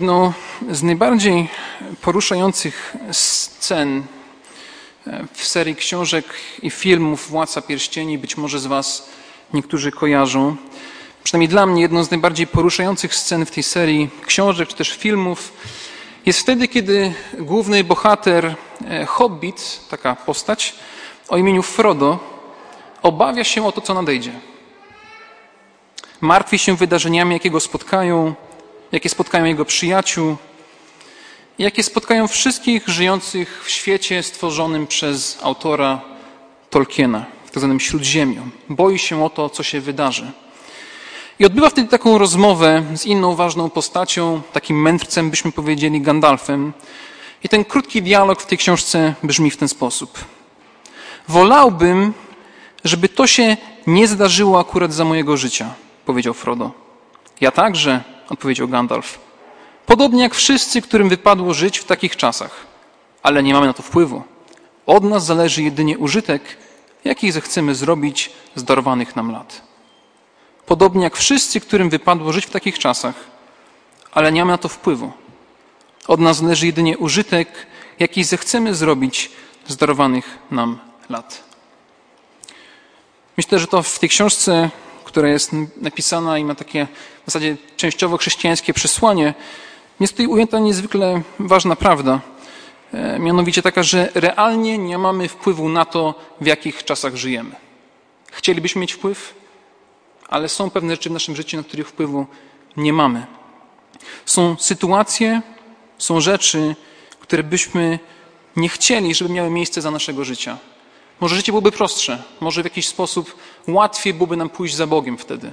Jedną z najbardziej poruszających scen w serii książek i filmów Władca Pierścieni, być może z Was niektórzy kojarzą. Przynajmniej dla mnie jedną z najbardziej poruszających scen w tej serii książek czy też filmów jest wtedy, kiedy główny bohater e, Hobbit, taka postać o imieniu Frodo, obawia się o to, co nadejdzie. Martwi się wydarzeniami, jakie go spotkają, jakie spotkają jego przyjaciół, jakie spotkają wszystkich żyjących w świecie stworzonym przez autora Tolkiena, w. Tak Śródziemiu. Boi się o to, co się wydarzy. I odbywa wtedy taką rozmowę z inną ważną postacią, takim mędrcem, byśmy powiedzieli, Gandalfem. I ten krótki dialog w tej książce brzmi w ten sposób. Wolałbym, żeby to się nie zdarzyło akurat za mojego życia, powiedział Frodo. Ja także, odpowiedział Gandalf. Podobnie jak wszyscy, którym wypadło żyć w takich czasach. Ale nie mamy na to wpływu. Od nas zależy jedynie użytek, jaki zechcemy zrobić z darowanych nam lat. Podobnie jak wszyscy, którym wypadło żyć w takich czasach, ale nie mamy na to wpływu. Od nas zależy jedynie użytek, jaki zechcemy zrobić z darowanych nam lat. Myślę, że to w tej książce która jest napisana i ma takie w zasadzie częściowo chrześcijańskie przesłanie, jest tutaj ujęta niezwykle ważna prawda. E, mianowicie taka, że realnie nie mamy wpływu na to, w jakich czasach żyjemy. Chcielibyśmy mieć wpływ, ale są pewne rzeczy w naszym życiu, na których wpływu nie mamy. Są sytuacje, są rzeczy, które byśmy nie chcieli, żeby miały miejsce za naszego życia. Może życie byłoby prostsze, może w jakiś sposób łatwiej byłoby nam pójść za Bogiem wtedy.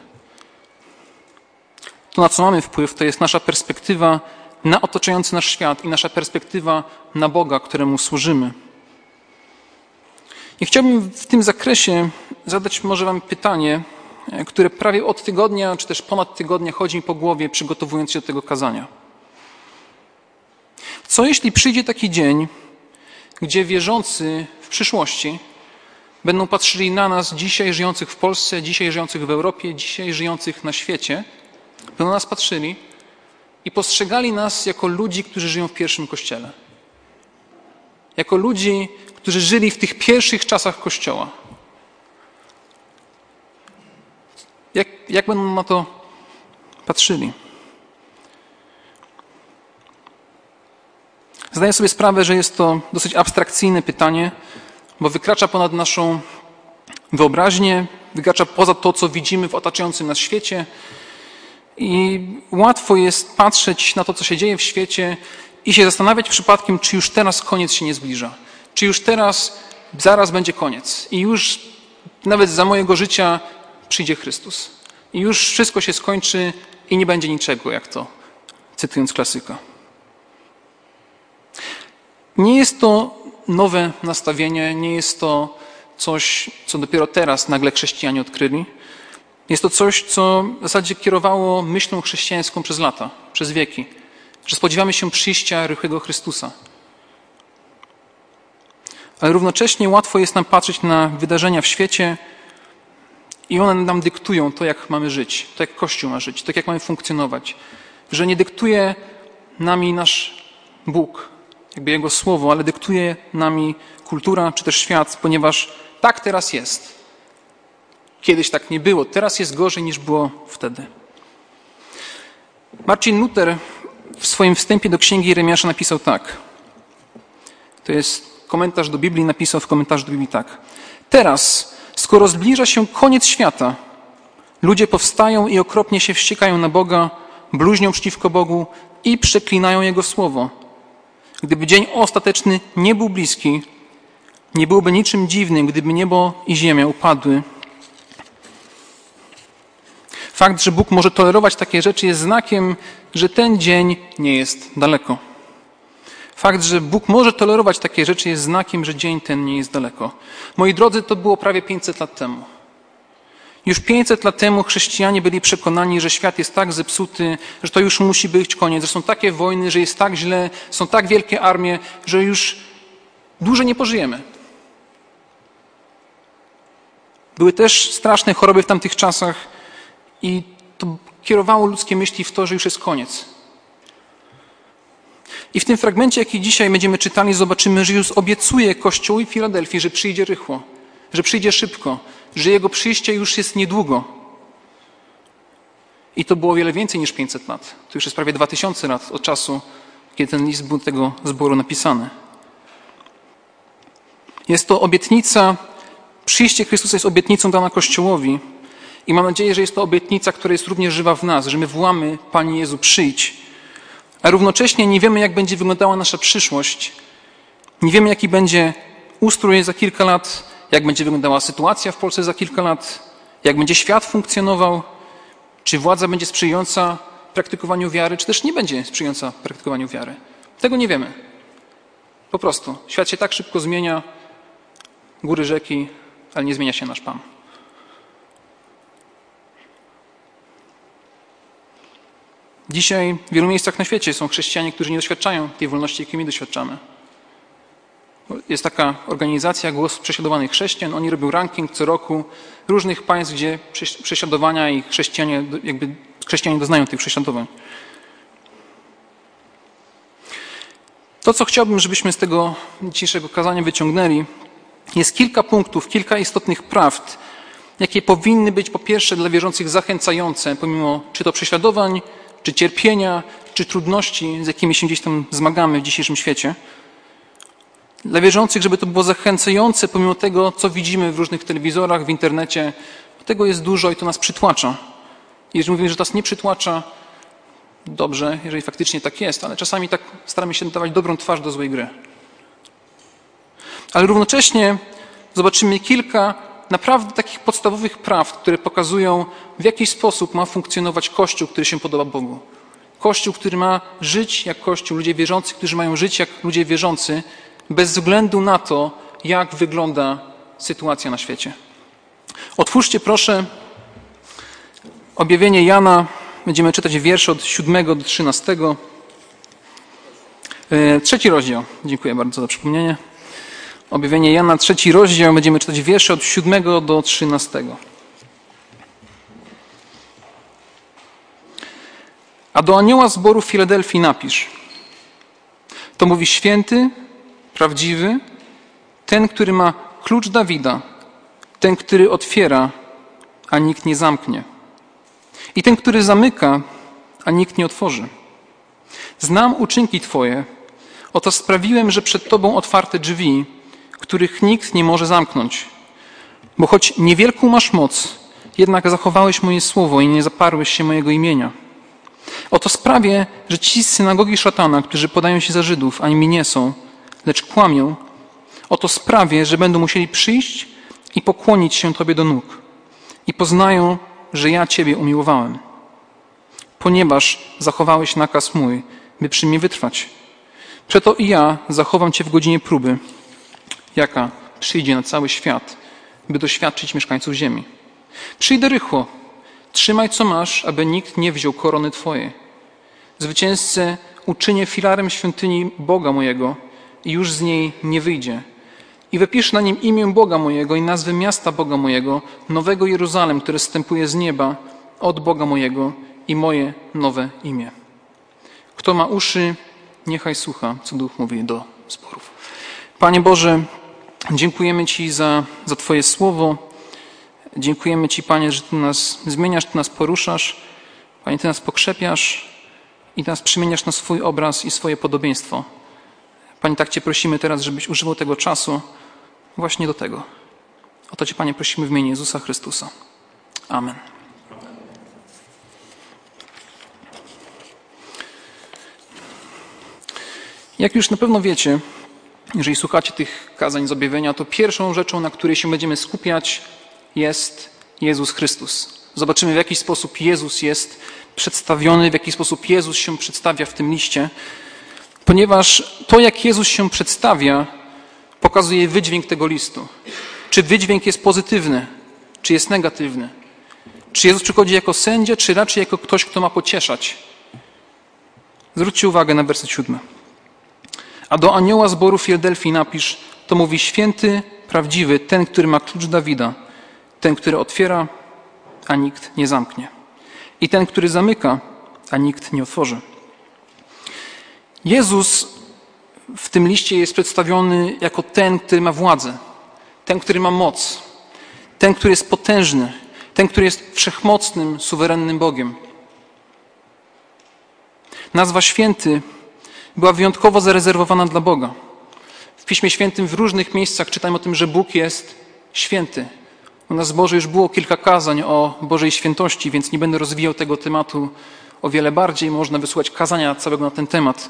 To, na co mamy wpływ, to jest nasza perspektywa na otaczający nasz świat i nasza perspektywa na Boga, któremu służymy. I chciałbym w tym zakresie zadać może Wam pytanie, które prawie od tygodnia, czy też ponad tygodnia chodzi mi po głowie, przygotowując się do tego kazania. Co jeśli przyjdzie taki dzień, gdzie wierzący w przyszłości będą patrzyli na nas dzisiaj żyjących w Polsce, dzisiaj żyjących w Europie, dzisiaj żyjących na świecie, będą na nas patrzyli i postrzegali nas jako ludzi, którzy żyją w pierwszym kościele. Jako ludzi, którzy żyli w tych pierwszych czasach Kościoła. Jak, jak będą na to patrzyli? Zdaję sobie sprawę, że jest to dosyć abstrakcyjne pytanie, bo wykracza ponad naszą wyobraźnię, wykracza poza to, co widzimy w otaczającym nas świecie. I łatwo jest patrzeć na to, co się dzieje w świecie i się zastanawiać przypadkiem, czy już teraz koniec się nie zbliża. Czy już teraz, zaraz będzie koniec. I już nawet za mojego życia przyjdzie Chrystus. I już wszystko się skończy i nie będzie niczego, jak to cytując klasyka. Nie jest to nowe nastawienie, nie jest to coś, co dopiero teraz nagle chrześcijanie odkryli. Jest to coś, co w zasadzie kierowało myślą chrześcijańską przez lata, przez wieki, że spodziewamy się przyjścia rychłego Chrystusa. Ale równocześnie łatwo jest nam patrzeć na wydarzenia w świecie i one nam dyktują to, jak mamy żyć, to, jak Kościół ma żyć, to, jak mamy funkcjonować. Że nie dyktuje nami nasz Bóg, jakby Jego słowo, ale dyktuje nami kultura czy też świat, ponieważ tak teraz jest. Kiedyś tak nie było, teraz jest gorzej niż było wtedy. Marcin Luther w swoim wstępie do księgi Jeremiasza napisał tak. To jest komentarz do Biblii, napisał w komentarzu do Biblii tak. Teraz, skoro zbliża się koniec świata, ludzie powstają i okropnie się wściekają na Boga, bluźnią przeciwko Bogu i przeklinają Jego słowo Gdyby dzień ostateczny nie był bliski, nie byłoby niczym dziwnym, gdyby niebo i ziemia upadły. Fakt, że Bóg może tolerować takie rzeczy, jest znakiem, że ten dzień nie jest daleko. Fakt, że Bóg może tolerować takie rzeczy, jest znakiem, że dzień ten nie jest daleko. Moi drodzy, to było prawie 500 lat temu. Już 500 lat temu chrześcijanie byli przekonani, że świat jest tak zepsuty, że to już musi być koniec, że są takie wojny, że jest tak źle, są tak wielkie armie, że już dłużej nie pożyjemy. Były też straszne choroby w tamtych czasach i to kierowało ludzkie myśli w to, że już jest koniec. I w tym fragmencie, jaki dzisiaj będziemy czytali, zobaczymy, że Jezus obiecuje Kościołowi Filadelfii, że przyjdzie rychło, że przyjdzie szybko, że Jego przyjście już jest niedługo. I to było wiele więcej niż 500 lat. To już jest prawie 2000 lat od czasu, kiedy ten list był tego zboru napisany. Jest to obietnica, przyjście Chrystusa jest obietnicą dana Kościołowi. I mam nadzieję, że jest to obietnica, która jest również żywa w nas, że my wołamy, Panie Jezu, przyjdź. A równocześnie nie wiemy, jak będzie wyglądała nasza przyszłość. Nie wiemy, jaki będzie ustrój za kilka lat, jak będzie wyglądała sytuacja w Polsce za kilka lat, jak będzie świat funkcjonował, czy władza będzie sprzyjająca praktykowaniu wiary, czy też nie będzie sprzyjająca praktykowaniu wiary. Tego nie wiemy. Po prostu. Świat się tak szybko zmienia, góry, rzeki, ale nie zmienia się nasz Pan. Dzisiaj w wielu miejscach na świecie są chrześcijanie, którzy nie doświadczają tej wolności, jakiej my doświadczamy. Jest taka organizacja Głos Prześladowanych Chrześcijan. Oni robią ranking co roku różnych państw, gdzie prześladowania i chrześcijanie, jakby chrześcijanie doznają tych prześladowań. To, co chciałbym, żebyśmy z tego dzisiejszego kazania wyciągnęli, jest kilka punktów, kilka istotnych prawd, jakie powinny być po pierwsze dla wierzących zachęcające, pomimo czy to prześladowań, czy cierpienia, czy trudności, z jakimi się gdzieś tam zmagamy w dzisiejszym świecie. Dla wierzących, żeby to było zachęcające, pomimo tego, co widzimy w różnych telewizorach, w internecie. Tego jest dużo i to nas przytłacza. Jeżeli mówimy, że to nas nie przytłacza, dobrze, jeżeli faktycznie tak jest, ale czasami tak staramy się dawać dobrą twarz do złej gry. Ale równocześnie zobaczymy kilka naprawdę takich podstawowych praw, które pokazują, w jaki sposób ma funkcjonować Kościół, który się podoba Bogu. Kościół, który ma żyć jak Kościół, ludzie wierzący, którzy mają żyć jak ludzie wierzący, bez względu na to, jak wygląda sytuacja na świecie. Otwórzcie proszę objawienie Jana. Będziemy czytać wiersze od 7 do 13. E, trzeci rozdział. Dziękuję bardzo za przypomnienie. Objawienie Jana, trzeci rozdział. Będziemy czytać wiersze od 7 do 13. A do anioła zboru w Filadelfii napisz. To mówi święty, prawdziwy, ten, który ma klucz Dawida, ten, który otwiera, a nikt nie zamknie, i ten, który zamyka, a nikt nie otworzy. Znam uczynki Twoje, oto sprawiłem, że przed Tobą otwarte drzwi, których nikt nie może zamknąć. Bo choć niewielką masz moc, jednak zachowałeś moje słowo i nie zaparłeś się mojego imienia. Oto sprawię, że ci z synagogi szatana, którzy podają się za Żydów, ani mi nie są, lecz kłamią, oto sprawię, że będą musieli przyjść i pokłonić się Tobie do nóg i poznają, że ja Ciebie umiłowałem, ponieważ zachowałeś nakaz mój, by przy mnie wytrwać. Przeto i ja zachowam Cię w godzinie próby, jaka przyjdzie na cały świat, by doświadczyć mieszkańców ziemi. Przyjdę rychło, trzymaj co masz, aby nikt nie wziął korony Twojej. Zwycięzcę uczynię filarem świątyni Boga mojego i już z niej nie wyjdzie. I wypisz na nim imię Boga mojego i nazwę miasta Boga mojego, nowego Jeruzalem, które wstępuje z nieba od Boga mojego i moje nowe imię. Kto ma uszy, niechaj słucha, co Duch mówi do zborów. Panie Boże, dziękujemy Ci za, za Twoje słowo. Dziękujemy Ci, Panie, że Ty nas zmieniasz, Ty nas poruszasz. Panie, Ty nas pokrzepiasz i nas przemieniasz na swój obraz i swoje podobieństwo. Panie, tak Cię prosimy teraz, żebyś używał tego czasu właśnie do tego. O to Cię, Panie, prosimy w imieniu Jezusa Chrystusa. Amen. Jak już na pewno wiecie, jeżeli słuchacie tych kazań z objawienia, to pierwszą rzeczą, na której się będziemy skupiać, jest Jezus Chrystus. Zobaczymy, w jaki sposób Jezus jest przedstawiony, w jaki sposób Jezus się przedstawia w tym liście, ponieważ to, jak Jezus się przedstawia, pokazuje wydźwięk tego listu. Czy wydźwięk jest pozytywny, czy jest negatywny? Czy Jezus przychodzi jako sędzia, czy raczej jako ktoś, kto ma pocieszać? Zwróćcie uwagę na werset siódmy. A do anioła zboru Filadelfii napisz, to mówi święty, prawdziwy, ten, który ma klucz Dawida, ten, który otwiera, a nikt nie zamknie. I ten, który zamyka, a nikt nie otworzy. Jezus w tym liście jest przedstawiony jako ten, który ma władzę, ten, który ma moc, ten, który jest potężny, ten, który jest wszechmocnym, suwerennym Bogiem. Nazwa święty była wyjątkowo zarezerwowana dla Boga. W Piśmie Świętym w różnych miejscach czytamy o tym, że Bóg jest święty. U nas Boże już było kilka kazań o Bożej świętości, więc nie będę rozwijał tego tematu o wiele bardziej. Można wysłuchać kazania całego na ten temat.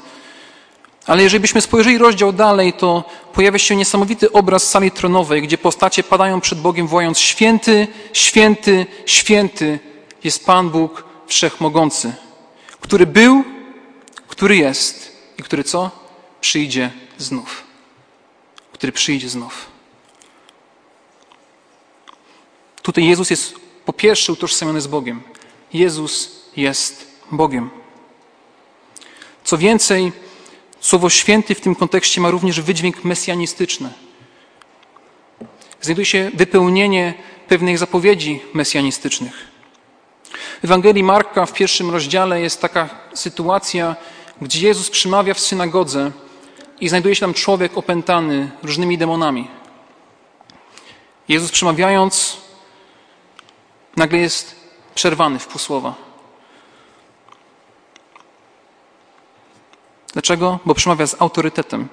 Ale jeżeli byśmy spojrzeli rozdział dalej, to pojawia się niesamowity obraz sali tronowej, gdzie postacie padają przed Bogiem, wołając: Święty, święty, święty jest Pan Bóg Wszechmogący, który był, który jest i który co? Przyjdzie znów. Który przyjdzie znów. Tutaj Jezus jest po pierwsze utożsamiony z Bogiem. Jezus jest Bogiem. Co więcej, Słowo święty w tym kontekście ma również wydźwięk mesjanistyczny. Znajduje się wypełnienie pewnych zapowiedzi mesjanistycznych. W Ewangelii Marka w pierwszym rozdziale jest taka sytuacja, gdzie Jezus przymawia w synagodze i znajduje się tam człowiek opętany różnymi demonami. Jezus przemawiając, nagle jest przerwany w pół słowa. Dlaczego? Bo przemawia z autorytetem.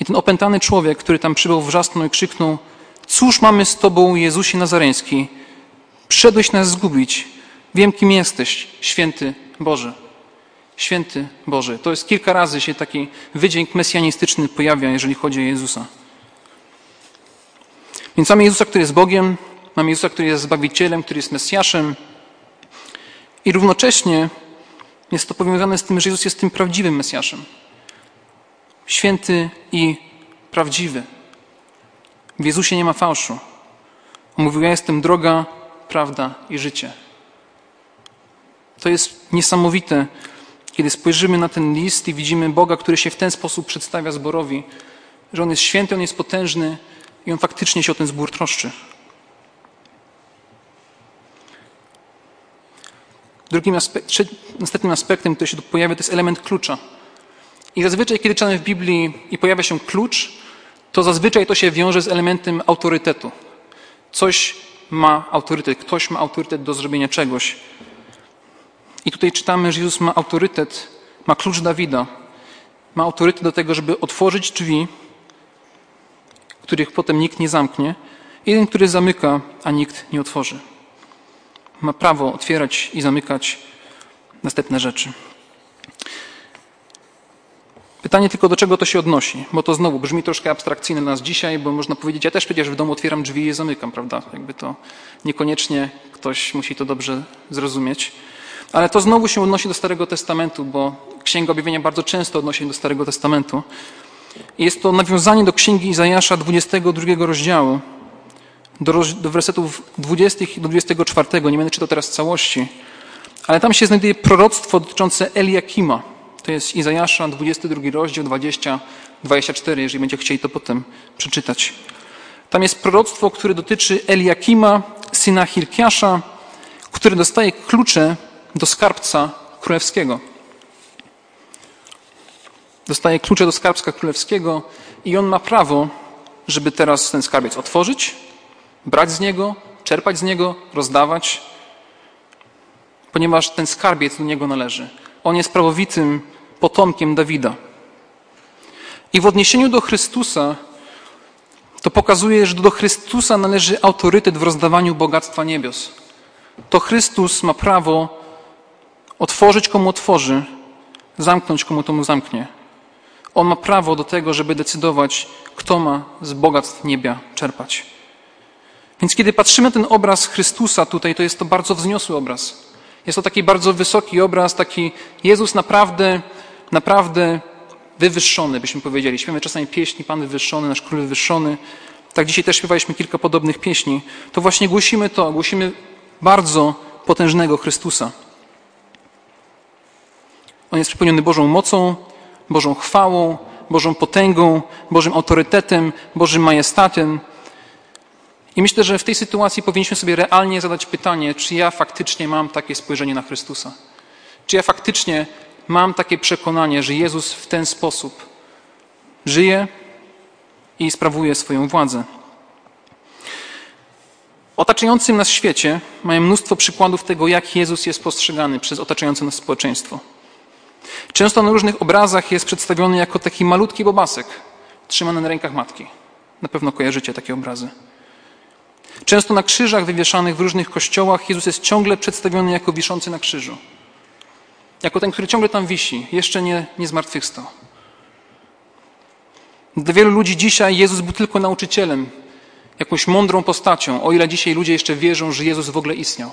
I ten opętany człowiek, który tam przybył, wrzasnął i krzyknął: Cóż mamy z Tobą, Jezusie Nazareński? Przyszedłeś nas zgubić. Wiem, kim jesteś, święty Boże. Święty Boże. To jest kilka razy się taki wydźwięk mesjanistyczny pojawia, jeżeli chodzi o Jezusa. Więc mamy Jezusa, który jest Bogiem, mamy Jezusa, który jest Zbawicielem, który jest Mesjaszem i równocześnie jest to powiązane z tym, że Jezus jest tym prawdziwym Mesjaszem. Święty i prawdziwy. W Jezusie nie ma fałszu. On mówił, ja jestem droga, prawda i życie. To jest niesamowite, kiedy spojrzymy na ten list i widzimy Boga, który się w ten sposób przedstawia zborowi, że On jest święty, On jest potężny i On faktycznie się o ten zbór troszczy. Drugim aspekt, następnym aspektem, który się tu pojawia, to jest element klucza. I zazwyczaj, kiedy czytamy w Biblii i pojawia się klucz, to zazwyczaj to się wiąże z elementem autorytetu. Coś ma autorytet, ktoś ma autorytet do zrobienia czegoś. I tutaj czytamy, że Jezus ma autorytet, ma klucz Dawida. Ma autorytet do tego, żeby otworzyć drzwi, których potem nikt nie zamknie, jeden, który zamyka, a nikt nie otworzy ma prawo otwierać i zamykać następne rzeczy. Pytanie tylko, do czego to się odnosi, bo to znowu brzmi troszkę abstrakcyjnie dla nas dzisiaj, bo można powiedzieć, ja też przecież w domu otwieram drzwi i je zamykam, prawda? Jakby to niekoniecznie ktoś musi to dobrze zrozumieć. Ale to znowu się odnosi do Starego Testamentu, bo Księga Objawienia bardzo często odnosi się do Starego Testamentu. Jest to nawiązanie do Księgi Izajasza 22 rozdziału, do, do wersetów 20 do 24. Nie będę czytał teraz całości, ale tam się znajduje proroctwo dotyczące Eliakima. To jest Izajasza, 22 rozdział, 20, 24, jeżeli będziecie chcieli to potem przeczytać. Tam jest proroctwo, które dotyczy Eliakima, syna Hilkiasza, który dostaje klucze do skarbca królewskiego. Dostaje klucze do skarbca królewskiego i on ma prawo, żeby teraz ten skarbiec otworzyć brać z niego, czerpać z niego, rozdawać, ponieważ ten skarbiec do niego należy. On jest prawowitym potomkiem Dawida. I w odniesieniu do Chrystusa to pokazuje, że do Chrystusa należy autorytet w rozdawaniu bogactwa niebios. To Chrystus ma prawo otworzyć komu otworzy, zamknąć komu to mu zamknie. On ma prawo do tego, żeby decydować, kto ma z bogactw niebia czerpać. Więc kiedy patrzymy na ten obraz Chrystusa tutaj, to jest to bardzo wzniosły obraz. Jest to taki bardzo wysoki obraz, taki Jezus naprawdę, naprawdę wywyższony, byśmy powiedzieli. Śpiewamy czasami pieśni Pan wywyższony, nasz Król wywyższony. Tak dzisiaj też śpiewaliśmy kilka podobnych pieśni. To właśnie głosimy to, głosimy bardzo potężnego Chrystusa. On jest przepełniony Bożą mocą, Bożą chwałą, Bożą potęgą, Bożym autorytetem, Bożym majestatem. I myślę, że w tej sytuacji powinniśmy sobie realnie zadać pytanie, czy ja faktycznie mam takie spojrzenie na Chrystusa. Czy ja faktycznie mam takie przekonanie, że Jezus w ten sposób żyje i sprawuje swoją władzę. Otaczającym nas świecie mają mnóstwo przykładów tego, jak Jezus jest postrzegany przez otaczające nas społeczeństwo. Często na różnych obrazach jest przedstawiony jako taki malutki bobasek, trzymany na rękach matki. Na pewno kojarzycie takie obrazy. Często na krzyżach wywieszanych w różnych kościołach Jezus jest ciągle przedstawiony jako wiszący na krzyżu. Jako ten, który ciągle tam wisi, jeszcze nie, nie zmartwychwstał. Dla wielu ludzi dzisiaj Jezus był tylko nauczycielem, jakąś mądrą postacią, o ile dzisiaj ludzie jeszcze wierzą, że Jezus w ogóle istniał.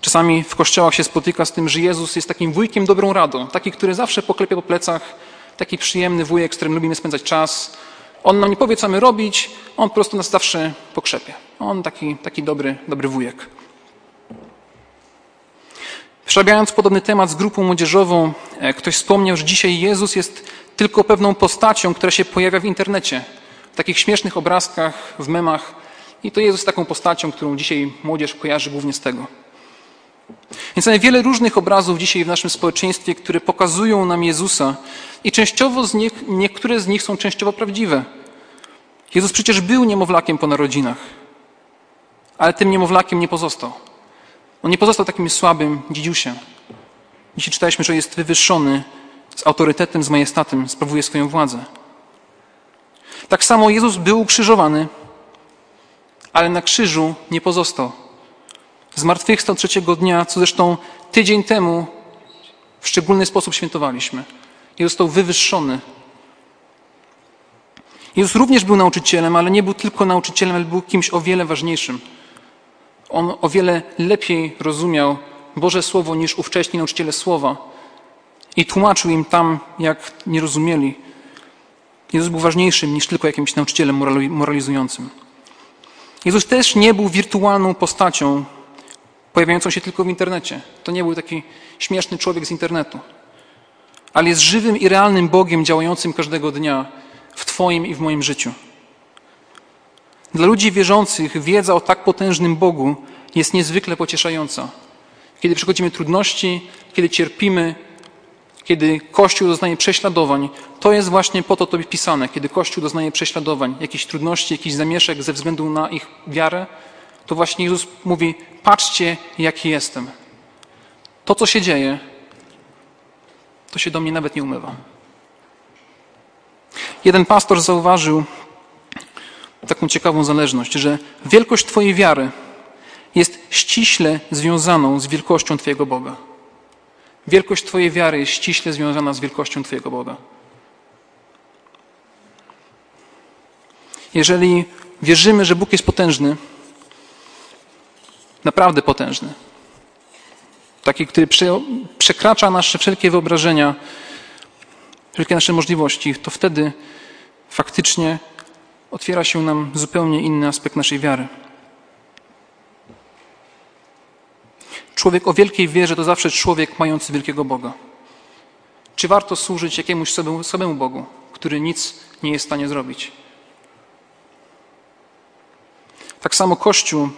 Czasami w kościołach się spotyka z tym, że Jezus jest takim wujkiem dobrą radą, taki, który zawsze poklepie po plecach, taki przyjemny wujek, z którym lubimy spędzać czas. On nam nie powie, co mamy robić, on po prostu nas zawsze pokrzepie. On taki, taki dobry, dobry wujek. Przerabiając podobny temat z grupą młodzieżową, e, ktoś wspomniał, że dzisiaj Jezus jest tylko pewną postacią, która się pojawia w internecie, w takich śmiesznych obrazkach, w memach. I to Jezus jest taką postacią, którą dzisiaj młodzież kojarzy głównie z tego. Więc mamy wiele różnych obrazów dzisiaj w naszym społeczeństwie, które pokazują nam Jezusa i częściowo z nich, niektóre z nich są częściowo prawdziwe. Jezus przecież był niemowlakiem po narodzinach, ale tym niemowlakiem nie pozostał. On nie pozostał takim słabym dziedziusiem. Dzisiaj czytaliśmy, że jest wywyższony z autorytetem, z majestatem, sprawuje swoją władzę. Tak samo Jezus był ukrzyżowany, ale na krzyżu nie pozostał. Zmartwychwstał trzeciego dnia, co zresztą tydzień temu w szczególny sposób świętowaliśmy. I został wywyższony. Jezus również był nauczycielem, ale nie był tylko nauczycielem, ale był kimś o wiele ważniejszym. On o wiele lepiej rozumiał Boże Słowo niż ówcześni nauczyciele Słowa i tłumaczył im tam, jak nie rozumieli. Jezus był ważniejszym niż tylko jakimś nauczycielem moralizującym. Jezus też nie był wirtualną postacią, pojawiającą się tylko w internecie. To nie był taki śmieszny człowiek z internetu. Ale jest żywym i realnym Bogiem działającym każdego dnia w Twoim i w moim życiu. Dla ludzi wierzących wiedza o tak potężnym Bogu jest niezwykle pocieszająca. Kiedy przechodzimy trudności, kiedy cierpimy, kiedy Kościół doznaje prześladowań, to jest właśnie po to to pisane. Kiedy Kościół doznaje prześladowań, jakichś trudności, jakichś zamieszek ze względu na ich wiarę, to właśnie Jezus mówi: Patrzcie, jaki jestem. To, co się dzieje, to się do mnie nawet nie umywa. Jeden pastor zauważył taką ciekawą zależność, że wielkość Twojej wiary jest ściśle związaną z wielkością Twojego Boga. Wielkość Twojej wiary jest ściśle związana z wielkością Twojego Boga. Jeżeli wierzymy, że Bóg jest potężny, naprawdę potężny, taki, który przekracza nasze wszelkie wyobrażenia, wszelkie nasze możliwości, to wtedy faktycznie otwiera się nam zupełnie inny aspekt naszej wiary. Człowiek o wielkiej wierze to zawsze człowiek mający wielkiego Boga. Czy warto służyć jakiemuś samemu Bogu, który nic nie jest w stanie zrobić? Tak samo Kościół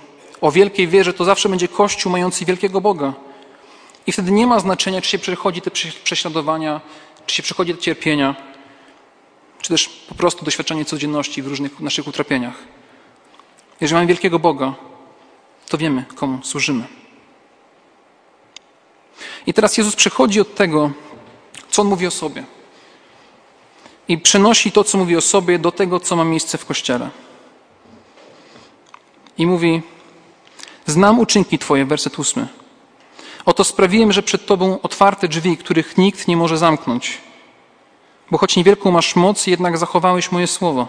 o wielkiej wierze to zawsze będzie Kościół mający wielkiego Boga. I wtedy nie ma znaczenia, czy się przechodzi te prześladowania, czy się przechodzi te cierpienia, czy też po prostu doświadczenie codzienności w różnych naszych utrapieniach. Jeżeli mamy wielkiego Boga, to wiemy, komu służymy. I teraz Jezus przechodzi od tego, co On mówi o sobie. I przenosi to, co mówi o sobie, do tego, co ma miejsce w Kościele. I mówi, znam uczynki Twoje, werset ósmy. Oto sprawiłem, że przed Tobą otwarte drzwi, których nikt nie może zamknąć. Bo choć niewielką masz moc, jednak zachowałeś moje słowo.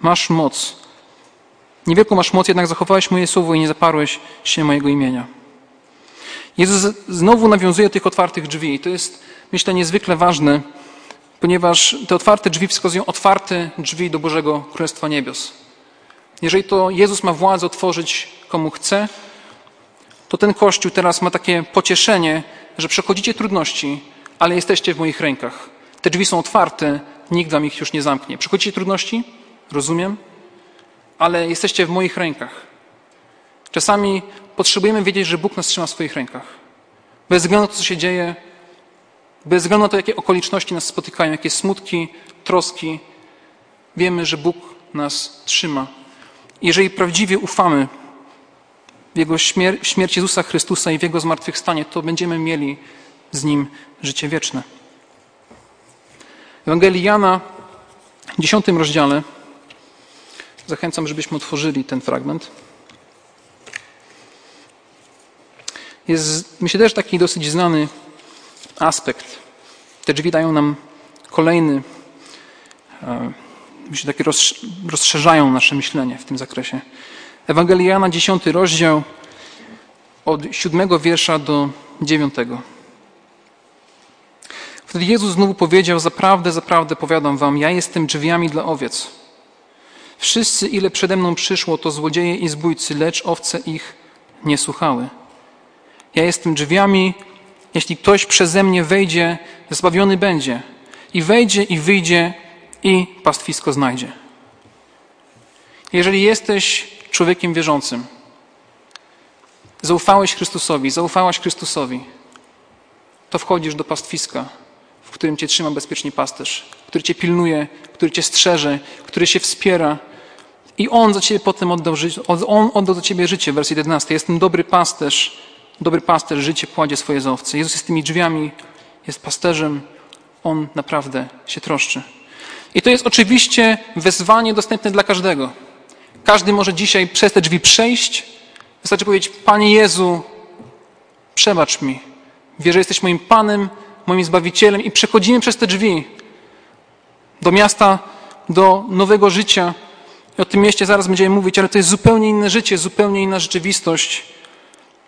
Masz moc. Niewielką masz moc, jednak zachowałeś moje słowo i nie zaparłeś się mojego imienia. Jezus znowu nawiązuje do tych otwartych drzwi. I to jest, myślę, niezwykle ważne, ponieważ te otwarte drzwi wskazują otwarte drzwi do Bożego Królestwa Niebios. Jeżeli to Jezus ma władzę otworzyć komu chce, to ten Kościół teraz ma takie pocieszenie, że przechodzicie trudności, ale jesteście w moich rękach. Te drzwi są otwarte, nikt wam ich już nie zamknie. Przechodzicie trudności? Rozumiem, ale jesteście w moich rękach. Czasami potrzebujemy wiedzieć, że Bóg nas trzyma w swoich rękach. Bez względu na to, co się dzieje, bez względu na to, jakie okoliczności nas spotykają, jakie smutki, troski, wiemy, że Bóg nas trzyma. Jeżeli prawdziwie ufamy w Jego śmier śmierć Jezusa Chrystusa i w Jego zmartwychwstanie, to będziemy mieli z Nim życie wieczne. W Ewangelii Jana w dziesiątym rozdziale zachęcam, żebyśmy otworzyli ten fragment. Jest, myślę, też taki dosyć znany aspekt. Te drzwi dają nam kolejny, myślę, takie rozszerzają nasze myślenie w tym zakresie. Ewangelia Jana, 10 rozdział, od siódmego wiersza do dziewiątego. Wtedy Jezus znowu powiedział: Zaprawdę, zaprawdę powiadam wam, ja jestem drzwiami dla owiec. Wszyscy, ile przede mną przyszło, to złodzieje i zbójcy, lecz owce ich nie słuchały. Ja jestem drzwiami, jeśli ktoś przeze mnie wejdzie, zbawiony będzie. I wejdzie, i wyjdzie, i pastwisko znajdzie. Jeżeli jesteś człowiekiem wierzącym, zaufałeś Chrystusowi, zaufałaś Chrystusowi, to wchodzisz do pastwiska, w którym cię trzyma bezpiecznie pasterz, który cię pilnuje, który cię strzeże, który się wspiera. I On za ciebie potem oddał, życie, on oddał za ciebie życie, werset 11. Jestem dobry pasterz, dobry pasterz życie kładzie swoje za owce. Jezus jest tymi drzwiami, jest pasterzem, On naprawdę się troszczy. I to jest oczywiście wezwanie dostępne dla każdego. Każdy może dzisiaj przez te drzwi przejść. Wystarczy powiedzieć, Panie Jezu, przebacz mi. Wierzę, że jesteś moim Panem, moim Zbawicielem i przechodzimy przez te drzwi do miasta, do nowego życia. I o tym mieście zaraz będziemy mówić, ale to jest zupełnie inne życie, zupełnie inna rzeczywistość,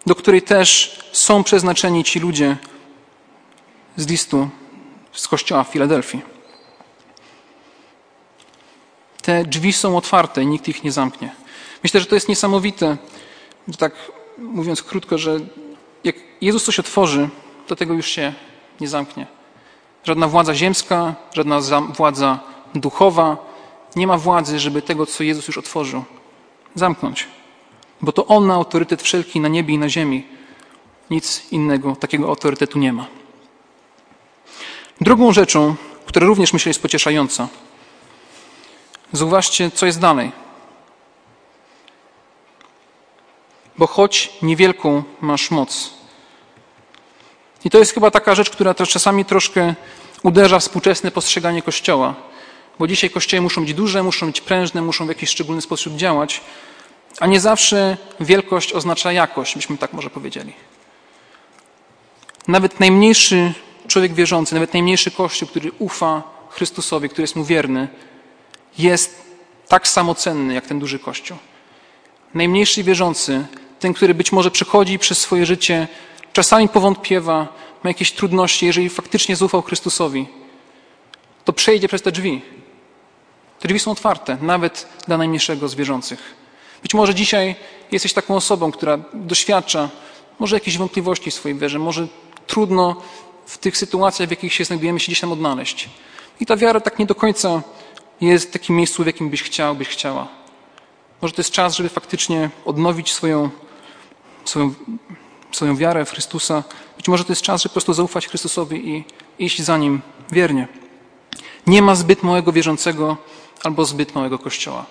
do której też są przeznaczeni ci ludzie z listu z kościoła w Filadelfii. Te drzwi są otwarte i nikt ich nie zamknie. Myślę, że to jest niesamowite, tak mówiąc krótko, że jak Jezus coś otworzy, to tego już się nie zamknie. Żadna władza ziemska, żadna władza duchowa nie ma władzy, żeby tego, co Jezus już otworzył, zamknąć. Bo to On ma autorytet wszelki na niebie i na ziemi. Nic innego takiego autorytetu nie ma. Drugą rzeczą, która również myślę jest pocieszająca, zauważcie, co jest dalej. Bo choć niewielką masz moc, i to jest chyba taka rzecz, która też czasami troszkę uderza współczesne postrzeganie Kościoła. Bo dzisiaj kościoły muszą być duże, muszą być prężne, muszą w jakiś szczególny sposób działać, a nie zawsze wielkość oznacza jakość, byśmy tak może powiedzieli. Nawet najmniejszy człowiek wierzący, nawet najmniejszy kościół, który ufa Chrystusowi, który jest mu wierny, jest tak samo cenny jak ten duży kościół. Najmniejszy wierzący, ten, który być może przechodzi przez swoje życie czasami powątpiewa, ma jakieś trudności, jeżeli faktycznie zaufał Chrystusowi, to przejdzie przez te drzwi. Te drzwi są otwarte, nawet dla najmniejszego z wierzących. Być może dzisiaj jesteś taką osobą, która doświadcza może jakiejś wątpliwości w swojej wierze, może trudno w tych sytuacjach, w jakich się znajdujemy, się gdzieś tam odnaleźć. I ta wiara tak nie do końca jest w takim miejscu, w jakim byś chciał, byś chciała. Może to jest czas, żeby faktycznie odnowić swoją, swoją swoją wiarę w Chrystusa. Być może to jest czas, żeby po prostu zaufać Chrystusowi i iść za Nim wiernie. Nie ma zbyt małego wierzącego albo zbyt małego kościoła.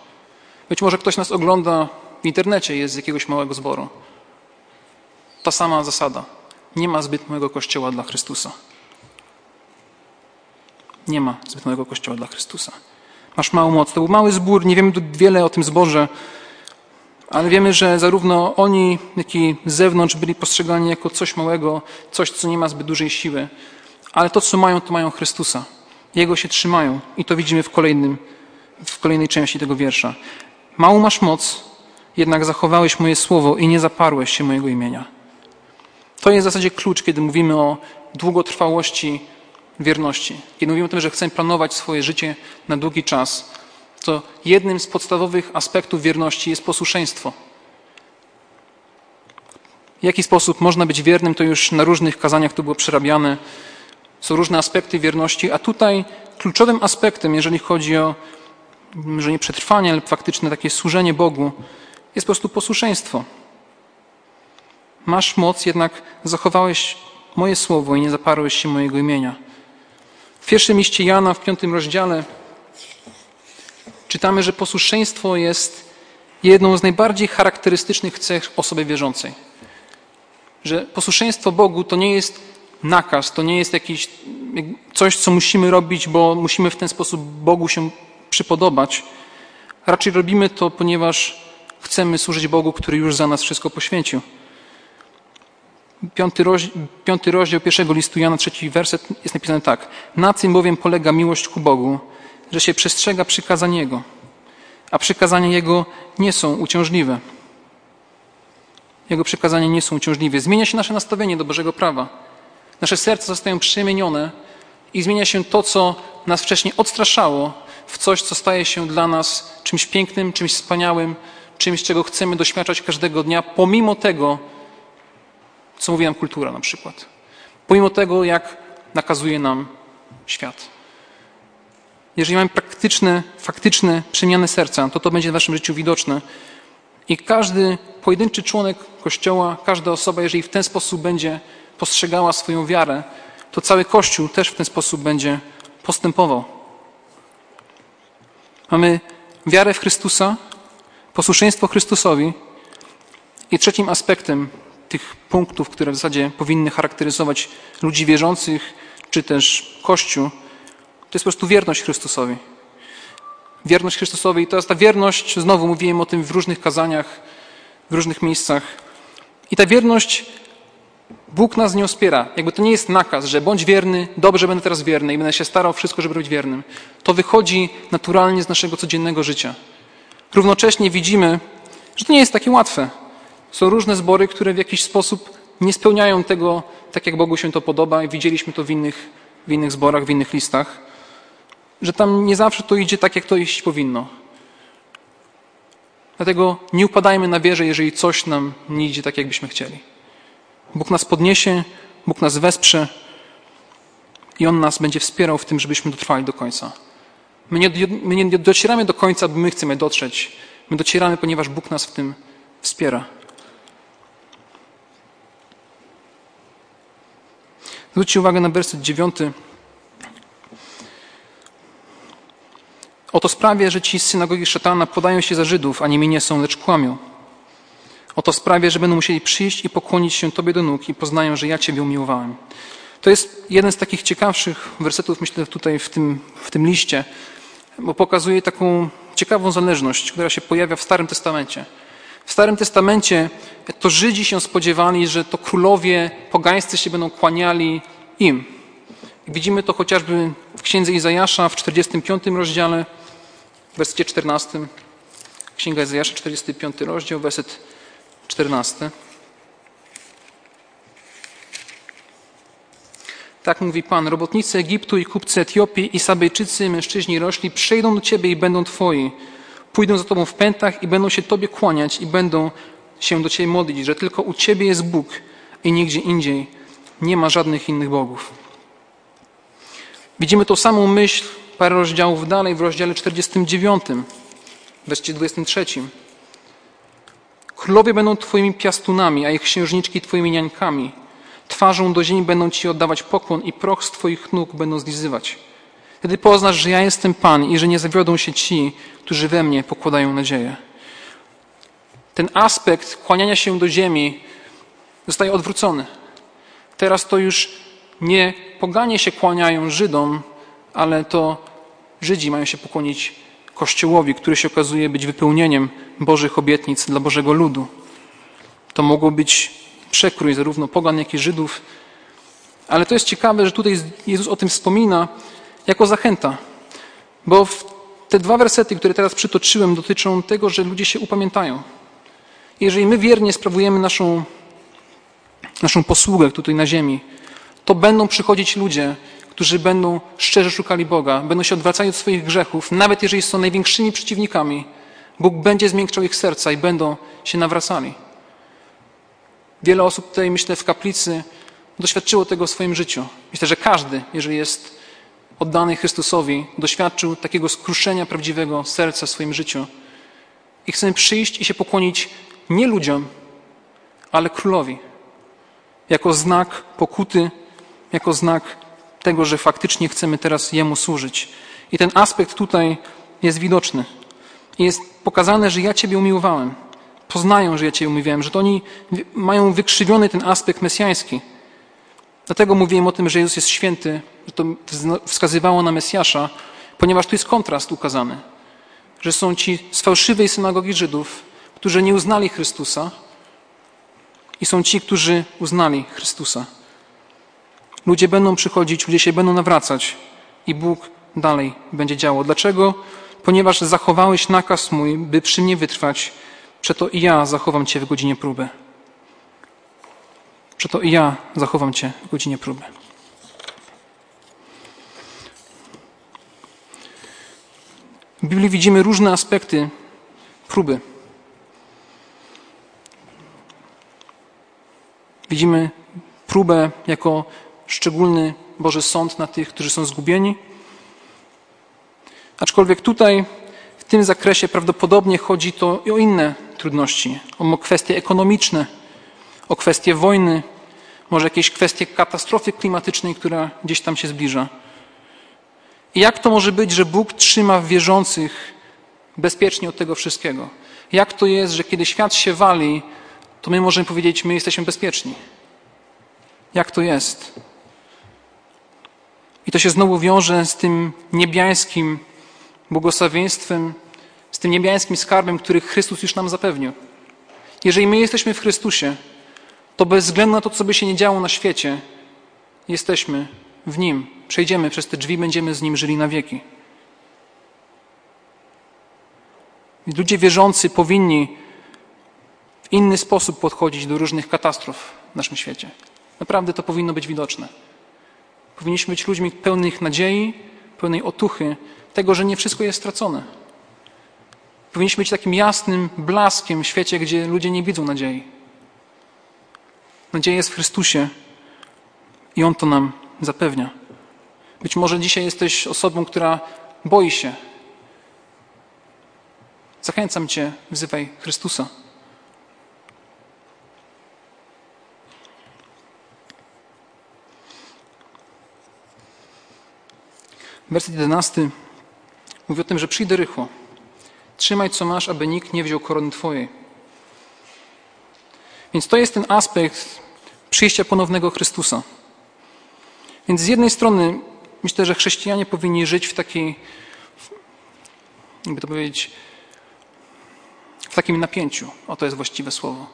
Być może ktoś nas ogląda w internecie, jest z jakiegoś małego zboru. Ta sama zasada. Nie ma zbyt małego kościoła dla Chrystusa. Nie ma zbyt małego kościoła dla Chrystusa. Masz małą moc. To był mały zbór, nie wiemy wiele o tym zborze, ale wiemy, że zarówno oni, jak i z zewnątrz byli postrzegani jako coś małego, coś, co nie ma zbyt dużej siły. Ale to, co mają, to mają Chrystusa. Jego się trzymają. I to widzimy w, kolejnym, w kolejnej części tego wiersza. Małą masz moc, jednak zachowałeś moje słowo i nie zaparłeś się mojego imienia. To jest w zasadzie klucz, kiedy mówimy o długotrwałości wierności. Kiedy mówimy o tym, że chcemy planować swoje życie na długi czas, to jednym z podstawowych aspektów wierności jest posłuszeństwo. W jaki sposób można być wiernym, to już na różnych kazaniach to było przerabiane. Są różne aspekty wierności, a tutaj kluczowym aspektem, jeżeli chodzi o może nie przetrwanie, ale faktyczne takie służenie Bogu, jest po prostu posłuszeństwo. Masz moc, jednak zachowałeś moje słowo i nie zaparłeś się mojego imienia. W pierwszym liście Jana, w piątym rozdziale, czytamy, że posłuszeństwo jest jedną z najbardziej charakterystycznych cech osoby wierzącej. Że posłuszeństwo Bogu to nie jest nakaz, to nie jest jakieś coś, co musimy robić, bo musimy w ten sposób Bogu się przypodobać. Raczej robimy to, ponieważ chcemy służyć Bogu, który już za nas wszystko poświęcił. Piąty rozdział, piąty rozdział pierwszego listu Jana, trzeci werset jest napisany tak. Na tym bowiem polega miłość ku Bogu, że się przestrzega przykazań Jego, a przykazania Jego nie są uciążliwe. Jego przykazania nie są uciążliwe. Zmienia się nasze nastawienie do Bożego prawa. Nasze serca zostają przemienione i zmienia się to, co nas wcześniej odstraszało, w coś, co staje się dla nas czymś pięknym, czymś wspaniałym, czymś, czego chcemy doświadczać każdego dnia, pomimo tego, co mówi nam kultura na przykład. Pomimo tego, jak nakazuje nam świat. Jeżeli mamy praktyczne, faktyczne przemiany serca, to to będzie w naszym życiu widoczne. I każdy pojedynczy członek Kościoła, każda osoba, jeżeli w ten sposób będzie postrzegała swoją wiarę, to cały Kościół też w ten sposób będzie postępował. Mamy wiarę w Chrystusa, posłuszeństwo Chrystusowi i trzecim aspektem tych punktów, które w zasadzie powinny charakteryzować ludzi wierzących, czy też Kościół, to jest po prostu wierność Chrystusowi. Wierność Chrystusowi i to jest ta wierność, znowu mówiłem o tym w różnych kazaniach, w różnych miejscach. I ta wierność, Bóg nas nie wspiera. Jakby to nie jest nakaz, że bądź wierny, dobrze będę teraz wierny i będę się starał wszystko, żeby być wiernym. To wychodzi naturalnie z naszego codziennego życia. Równocześnie widzimy, że to nie jest takie łatwe. Są różne zbory, które w jakiś sposób nie spełniają tego, tak jak Bogu się to podoba i widzieliśmy to w innych, w innych zborach, w innych listach, że tam nie zawsze to idzie tak, jak to iść powinno. Dlatego nie upadajmy na wierze, jeżeli coś nam nie idzie tak, jakbyśmy chcieli. Bóg nas podniesie, Bóg nas wesprze i On nas będzie wspierał w tym, żebyśmy dotrwali do końca. My nie, my nie docieramy do końca, bo my chcemy dotrzeć. My docieramy, ponieważ Bóg nas w tym wspiera. Zwróćcie uwagę na werset dziewiąty. Oto sprawie, że ci z synagogi szatana podają się za Żydów, a nimi nie są, lecz kłamią. Oto sprawie, że będą musieli przyjść i pokłonić się Tobie do nóg i poznają, że ja Ciebie umiłowałem. To jest jeden z takich ciekawszych wersetów, myślę, tutaj w tym, w tym liście, bo pokazuje taką ciekawą zależność, która się pojawia w Starym Testamencie. W Starym Testamencie to Żydzi się spodziewali, że to królowie pogańscy się będą kłaniali im. Widzimy to chociażby w księdze Izajasza w 45 rozdziale, w wersecie 14. Księga Izajasza, 45 rozdział, werset 14. Tak mówi Pan, robotnicy Egiptu i kupcy Etiopii i Sabejczycy, mężczyźni rośli, przejdą do Ciebie i będą Twoi. Pójdą za Tobą w pętach i będą się Tobie kłaniać i będą się do Ciebie modlić, że tylko u Ciebie jest Bóg i nigdzie indziej nie ma żadnych innych bogów. Widzimy tą samą myśl parę rozdziałów dalej w rozdziale 49, w wersecie 23. Królowie będą Twoimi piastunami, a ich księżniczki Twoimi niańkami. Twarzą do ziemi będą Ci oddawać pokłon i proch z Twoich nóg będą zlizywać. Wtedy poznasz, że ja jestem Pan i że nie zawiodą się ci, którzy we mnie pokładają nadzieję. Ten aspekt kłaniania się do ziemi zostaje odwrócony. Teraz to już nie poganie się kłaniają Żydom, ale to Żydzi mają się pokłonić Kościołowi, który się okazuje być wypełnieniem Bożych obietnic dla Bożego ludu. To mogło być przekrój zarówno pogan, jak i Żydów. Ale to jest ciekawe, że tutaj Jezus o tym wspomina jako zachęta. Bo te dwa wersety, które teraz przytoczyłem, dotyczą tego, że ludzie się upamiętają. Jeżeli my wiernie sprawujemy naszą, naszą posługę tutaj na ziemi, to będą przychodzić ludzie, którzy będą szczerze szukali Boga, będą się odwracali od swoich grzechów, nawet jeżeli są największymi przeciwnikami. Bóg będzie zmiękczał ich serca i będą się nawracali. Wiele osób tutaj, myślę, w kaplicy doświadczyło tego w swoim życiu. Myślę, że każdy, jeżeli jest oddany Chrystusowi, doświadczył takiego skruszenia prawdziwego serca w swoim życiu. I chcemy przyjść i się pokłonić nie ludziom, ale królowi. jako znak pokuty, jako znak tego, że faktycznie chcemy teraz Jemu służyć. I ten aspekt tutaj jest widoczny. Jest pokazane, że ja Ciebie umiłowałem. Poznają, że ja Cię umiłowałem, że to oni mają wykrzywiony ten aspekt mesjański. Dlatego mówiłem o tym, że Jezus jest święty, że to wskazywało na Mesjasza, ponieważ tu jest kontrast ukazany. Że są ci z fałszywej synagogi Żydów, którzy nie uznali Chrystusa i są ci, którzy uznali Chrystusa. Ludzie będą przychodzić, ludzie się będą nawracać i Bóg dalej będzie działał. Dlaczego? Ponieważ zachowałeś nakaz mój, by przy mnie wytrwać, przeto i ja zachowam Cię w godzinie próby. Przeto i ja zachowam Cię w godzinie próby. W Biblii widzimy różne aspekty próby. Widzimy próbę jako szczególny Boży sąd na tych, którzy są zgubieni. Aczkolwiek tutaj, w tym zakresie, prawdopodobnie chodzi to i o inne trudności, o kwestie ekonomiczne, o kwestie wojny, może jakieś kwestie katastrofy klimatycznej, która gdzieś tam się zbliża. I jak to może być, że Bóg trzyma wierzących bezpiecznie od tego wszystkiego? Jak to jest, że kiedy świat się wali, to my możemy powiedzieć, my jesteśmy bezpieczni? Jak to jest? I to się znowu wiąże z tym niebiańskim błogosławieństwem, z tym niebiańskim skarbem, który Chrystus już nam zapewnił. Jeżeli my jesteśmy w Chrystusie, to bez względu na to, co by się nie działo na świecie, jesteśmy w Nim. Przejdziemy przez te drzwi, będziemy z Nim żyli na wieki. Ludzie wierzący powinni w inny sposób podchodzić do różnych katastrof w naszym świecie. Naprawdę to powinno być widoczne. Powinniśmy być ludźmi pełnych nadziei, pełnej otuchy, tego, że nie wszystko jest stracone. Powinniśmy być takim jasnym blaskiem w świecie, gdzie ludzie nie widzą nadziei. Nadzieja jest w Chrystusie i On to nam zapewnia. Być może dzisiaj jesteś osobą, która boi się. Zachęcam Cię, wzywaj Chrystusa. Werset 11 mówi o tym, że przyjdę rychło. Trzymaj, co masz, aby nikt nie wziął korony Twojej. Więc to jest ten aspekt przyjścia ponownego Chrystusa. Więc z jednej strony myślę, że chrześcijanie powinni żyć w takiej, jakby to powiedzieć, w takim napięciu. O to jest właściwe słowo.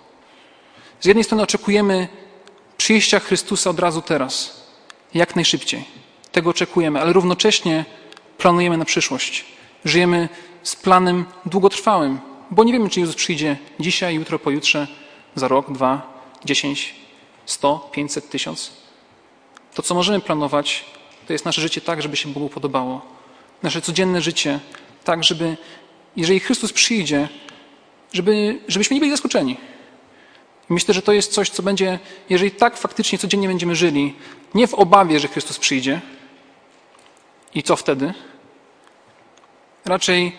Z jednej strony oczekujemy przyjścia Chrystusa od razu teraz, jak najszybciej. Tego oczekujemy, ale równocześnie planujemy na przyszłość. Żyjemy z planem długotrwałym, bo nie wiemy, czy Jezus przyjdzie dzisiaj, jutro, pojutrze, za rok, dwa, dziesięć, sto, pięćset, tysiąc. To, co możemy planować, to jest nasze życie tak, żeby się Bogu podobało. Nasze codzienne życie tak, żeby, jeżeli Chrystus przyjdzie, żeby, żebyśmy nie byli zaskoczeni. Myślę, że to jest coś, co będzie, jeżeli tak faktycznie codziennie będziemy żyli, nie w obawie, że Chrystus przyjdzie, i co wtedy? Raczej,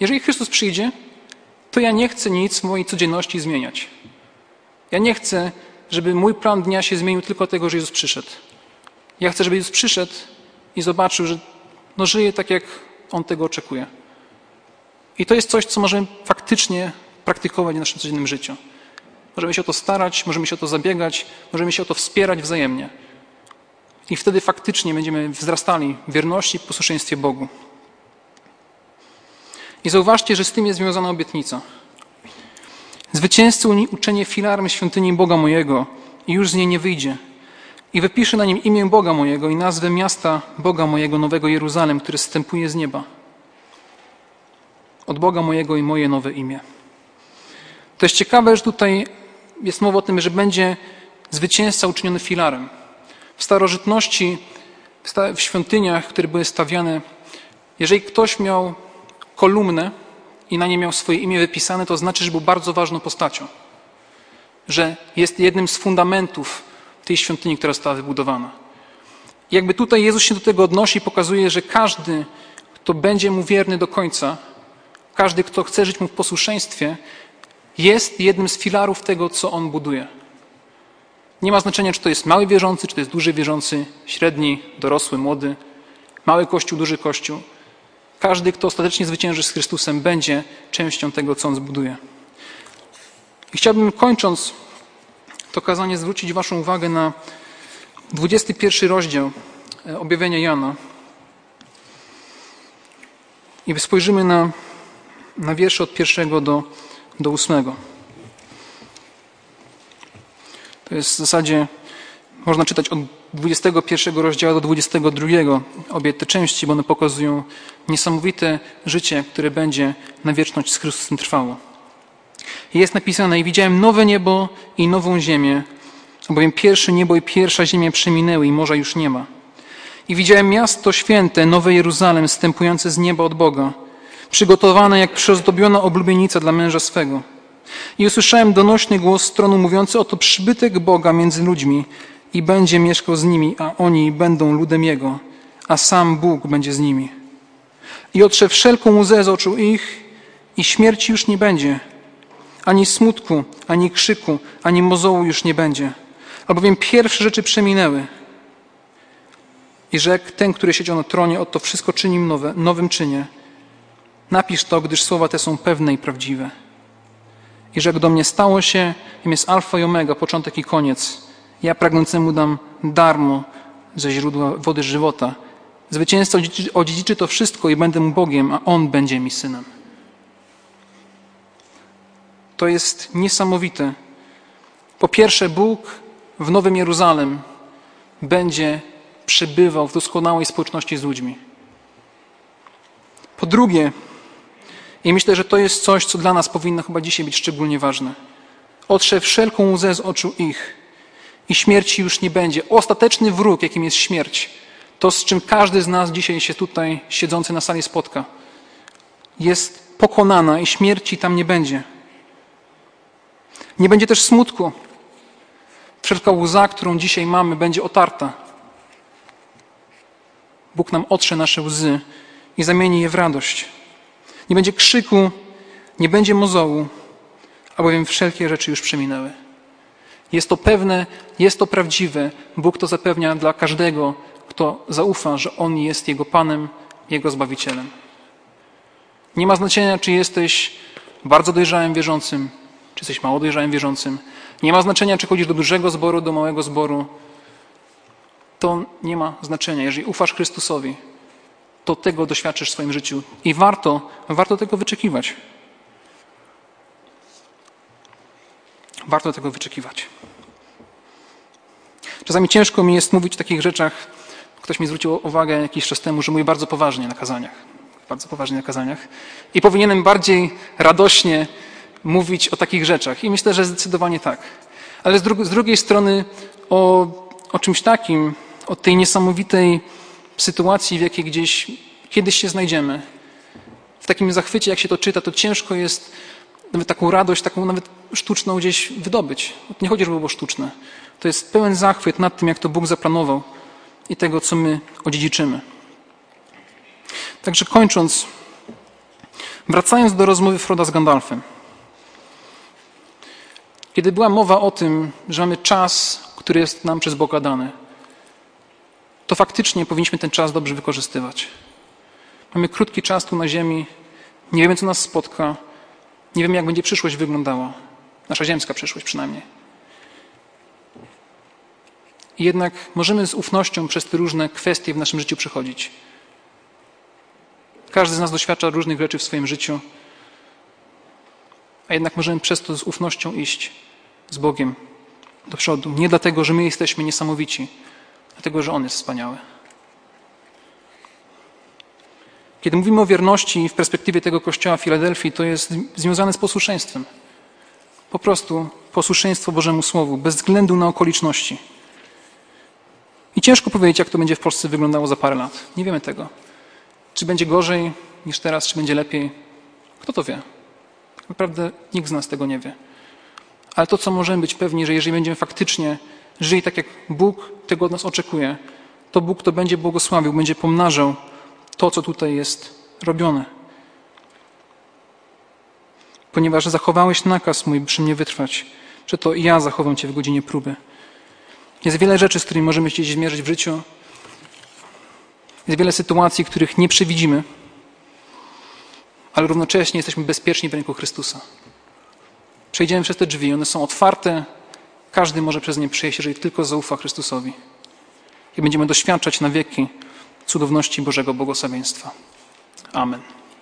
jeżeli Chrystus przyjdzie, to ja nie chcę nic w mojej codzienności zmieniać. Ja nie chcę, żeby mój plan dnia się zmienił tylko tego, że Jezus przyszedł. Ja chcę, żeby Jezus przyszedł i zobaczył, że no, żyje tak, jak On tego oczekuje. I to jest coś, co możemy faktycznie praktykować w naszym codziennym życiu. Możemy się o to starać, możemy się o to zabiegać, możemy się o to wspierać wzajemnie. I wtedy faktycznie będziemy wzrastali w wierności i posłuszeństwie Bogu. I zauważcie, że z tym jest związana obietnica. Zwycięzcy uczenie filarem świątyni Boga mojego i już z niej nie wyjdzie. I wypiszę na nim imię Boga mojego i nazwę miasta Boga mojego, Nowego Jeruzalem, który zstępuje z nieba. Od Boga mojego i moje nowe imię. To jest ciekawe, że tutaj jest mowa o tym, że będzie zwycięzca uczyniony filarem. W starożytności, w świątyniach, które były stawiane, jeżeli ktoś miał kolumnę i na nie miał swoje imię wypisane, to znaczy, że był bardzo ważną postacią. Że jest jednym z fundamentów tej świątyni, która została wybudowana. Jakby tutaj Jezus się do tego odnosi i pokazuje, że każdy, kto będzie mu wierny do końca, każdy, kto chce żyć mu w posłuszeństwie, jest jednym z filarów tego, co on buduje. Nie ma znaczenia, czy to jest mały wierzący, czy to jest duży wierzący, średni, dorosły, młody, mały kościół, duży kościół. Każdy, kto ostatecznie zwycięży z Chrystusem, będzie częścią tego, co On zbuduje. I chciałbym, kończąc to kazanie, zwrócić Waszą uwagę na 21 rozdział e, objawienia Jana. I spojrzymy na, na wiersze od pierwszego do, do ósmego. To jest w zasadzie, można czytać od 21 rozdziału do 22, obie te części, bo one pokazują niesamowite życie, które będzie na wieczność z Chrystusem trwało. Jest napisane, i widziałem nowe niebo i nową ziemię, bowiem pierwsze niebo i pierwsza ziemia przeminęły i morza już nie ma. I widziałem miasto święte, nowe Jeruzalem, stępujące z nieba od Boga, przygotowane jak przyozdobiona oblubienica dla męża swego. I usłyszałem donośny głos stronu mówiący, oto przybytek Boga między ludźmi i będzie mieszkał z nimi, a oni będą ludem Jego, a sam Bóg będzie z nimi. I otrze wszelką łzę z oczu ich i śmierci już nie będzie, ani smutku, ani krzyku, ani mozołu już nie będzie, albowiem pierwsze rzeczy przeminęły. I rzekł ten, który siedział na tronie, oto wszystko czyni nowe, nowym czynie. Napisz to, gdyż słowa te są pewne i prawdziwe. I rzekł do mnie, stało się, im jest alfa i omega, początek i koniec. Ja pragnącemu dam darmo ze źródła wody żywota. Zwycięzca odziedziczy to wszystko i będę mu Bogiem, a on będzie mi synem. To jest niesamowite. Po pierwsze, Bóg w Nowym Jeruzalem będzie przebywał w doskonałej społeczności z ludźmi. Po drugie, i myślę, że to jest coś, co dla nas powinno chyba dzisiaj być szczególnie ważne. Otrze wszelką łzę z oczu ich i śmierci już nie będzie. Ostateczny wróg, jakim jest śmierć, to z czym każdy z nas dzisiaj się tutaj siedzący na sali spotka, jest pokonana i śmierci tam nie będzie. Nie będzie też smutku. Wszelka łza, którą dzisiaj mamy, będzie otarta. Bóg nam otrze nasze łzy i zamieni je w radość. Nie będzie krzyku, nie będzie mozołu, albowiem wszelkie rzeczy już przeminęły. Jest to pewne, jest to prawdziwe. Bóg to zapewnia dla każdego, kto zaufa, że On jest Jego Panem, Jego Zbawicielem. Nie ma znaczenia, czy jesteś bardzo dojrzałym wierzącym, czy jesteś mało dojrzałym wierzącym. Nie ma znaczenia, czy chodzisz do dużego zboru, do małego zboru. To nie ma znaczenia. Jeżeli ufasz Chrystusowi, to tego doświadczysz w swoim życiu. I warto, warto tego wyczekiwać. Warto tego wyczekiwać. Czasami ciężko mi jest mówić o takich rzeczach. Ktoś mi zwrócił uwagę jakiś czas temu, że mówię bardzo poważnie na kazaniach. Bardzo poważnie na kazaniach. I powinienem bardziej radośnie mówić o takich rzeczach. I myślę, że zdecydowanie tak. Ale z, dru z drugiej strony o, o czymś takim, o tej niesamowitej sytuacji, w jakiej gdzieś kiedyś się znajdziemy. W takim zachwycie, jak się to czyta, to ciężko jest nawet taką radość, taką nawet sztuczną gdzieś wydobyć. Nie chodzi, żeby było sztuczne. To jest pełen zachwyt nad tym, jak to Bóg zaplanował i tego, co my odziedziczymy. Także kończąc, wracając do rozmowy Froda z Gandalfem. Kiedy była mowa o tym, że mamy czas, który jest nam przez Boga dany, to faktycznie powinniśmy ten czas dobrze wykorzystywać. Mamy krótki czas tu na ziemi, nie wiemy, co nas spotka, nie wiemy, jak będzie przyszłość wyglądała. Nasza ziemska przyszłość przynajmniej. I jednak możemy z ufnością przez te różne kwestie w naszym życiu przechodzić. Każdy z nas doświadcza różnych rzeczy w swoim życiu, a jednak możemy przez to z ufnością iść z Bogiem do przodu. Nie dlatego, że my jesteśmy niesamowici, dlatego, że On jest wspaniały. Kiedy mówimy o wierności w perspektywie tego kościoła w Filadelfii, to jest związane z posłuszeństwem. Po prostu posłuszeństwo Bożemu Słowu, bez względu na okoliczności. I ciężko powiedzieć, jak to będzie w Polsce wyglądało za parę lat. Nie wiemy tego. Czy będzie gorzej niż teraz, czy będzie lepiej? Kto to wie? Naprawdę nikt z nas tego nie wie. Ale to, co możemy być pewni, że jeżeli będziemy faktycznie żyli tak, jak Bóg tego od nas oczekuje, to Bóg to będzie błogosławił, będzie pomnażał to, co tutaj jest robione. Ponieważ zachowałeś nakaz mój, przy mnie wytrwać, że to ja zachowam Cię w godzinie próby. Jest wiele rzeczy, z którymi możemy się zmierzyć w życiu. Jest wiele sytuacji, których nie przewidzimy, ale równocześnie jesteśmy bezpieczni w ręku Chrystusa. Przejdziemy przez te drzwi, one są otwarte. Każdy może przez nie przejść, jeżeli tylko zaufa Chrystusowi. I będziemy doświadczać na wieki cudowności Bożego błogosławieństwa. Amen.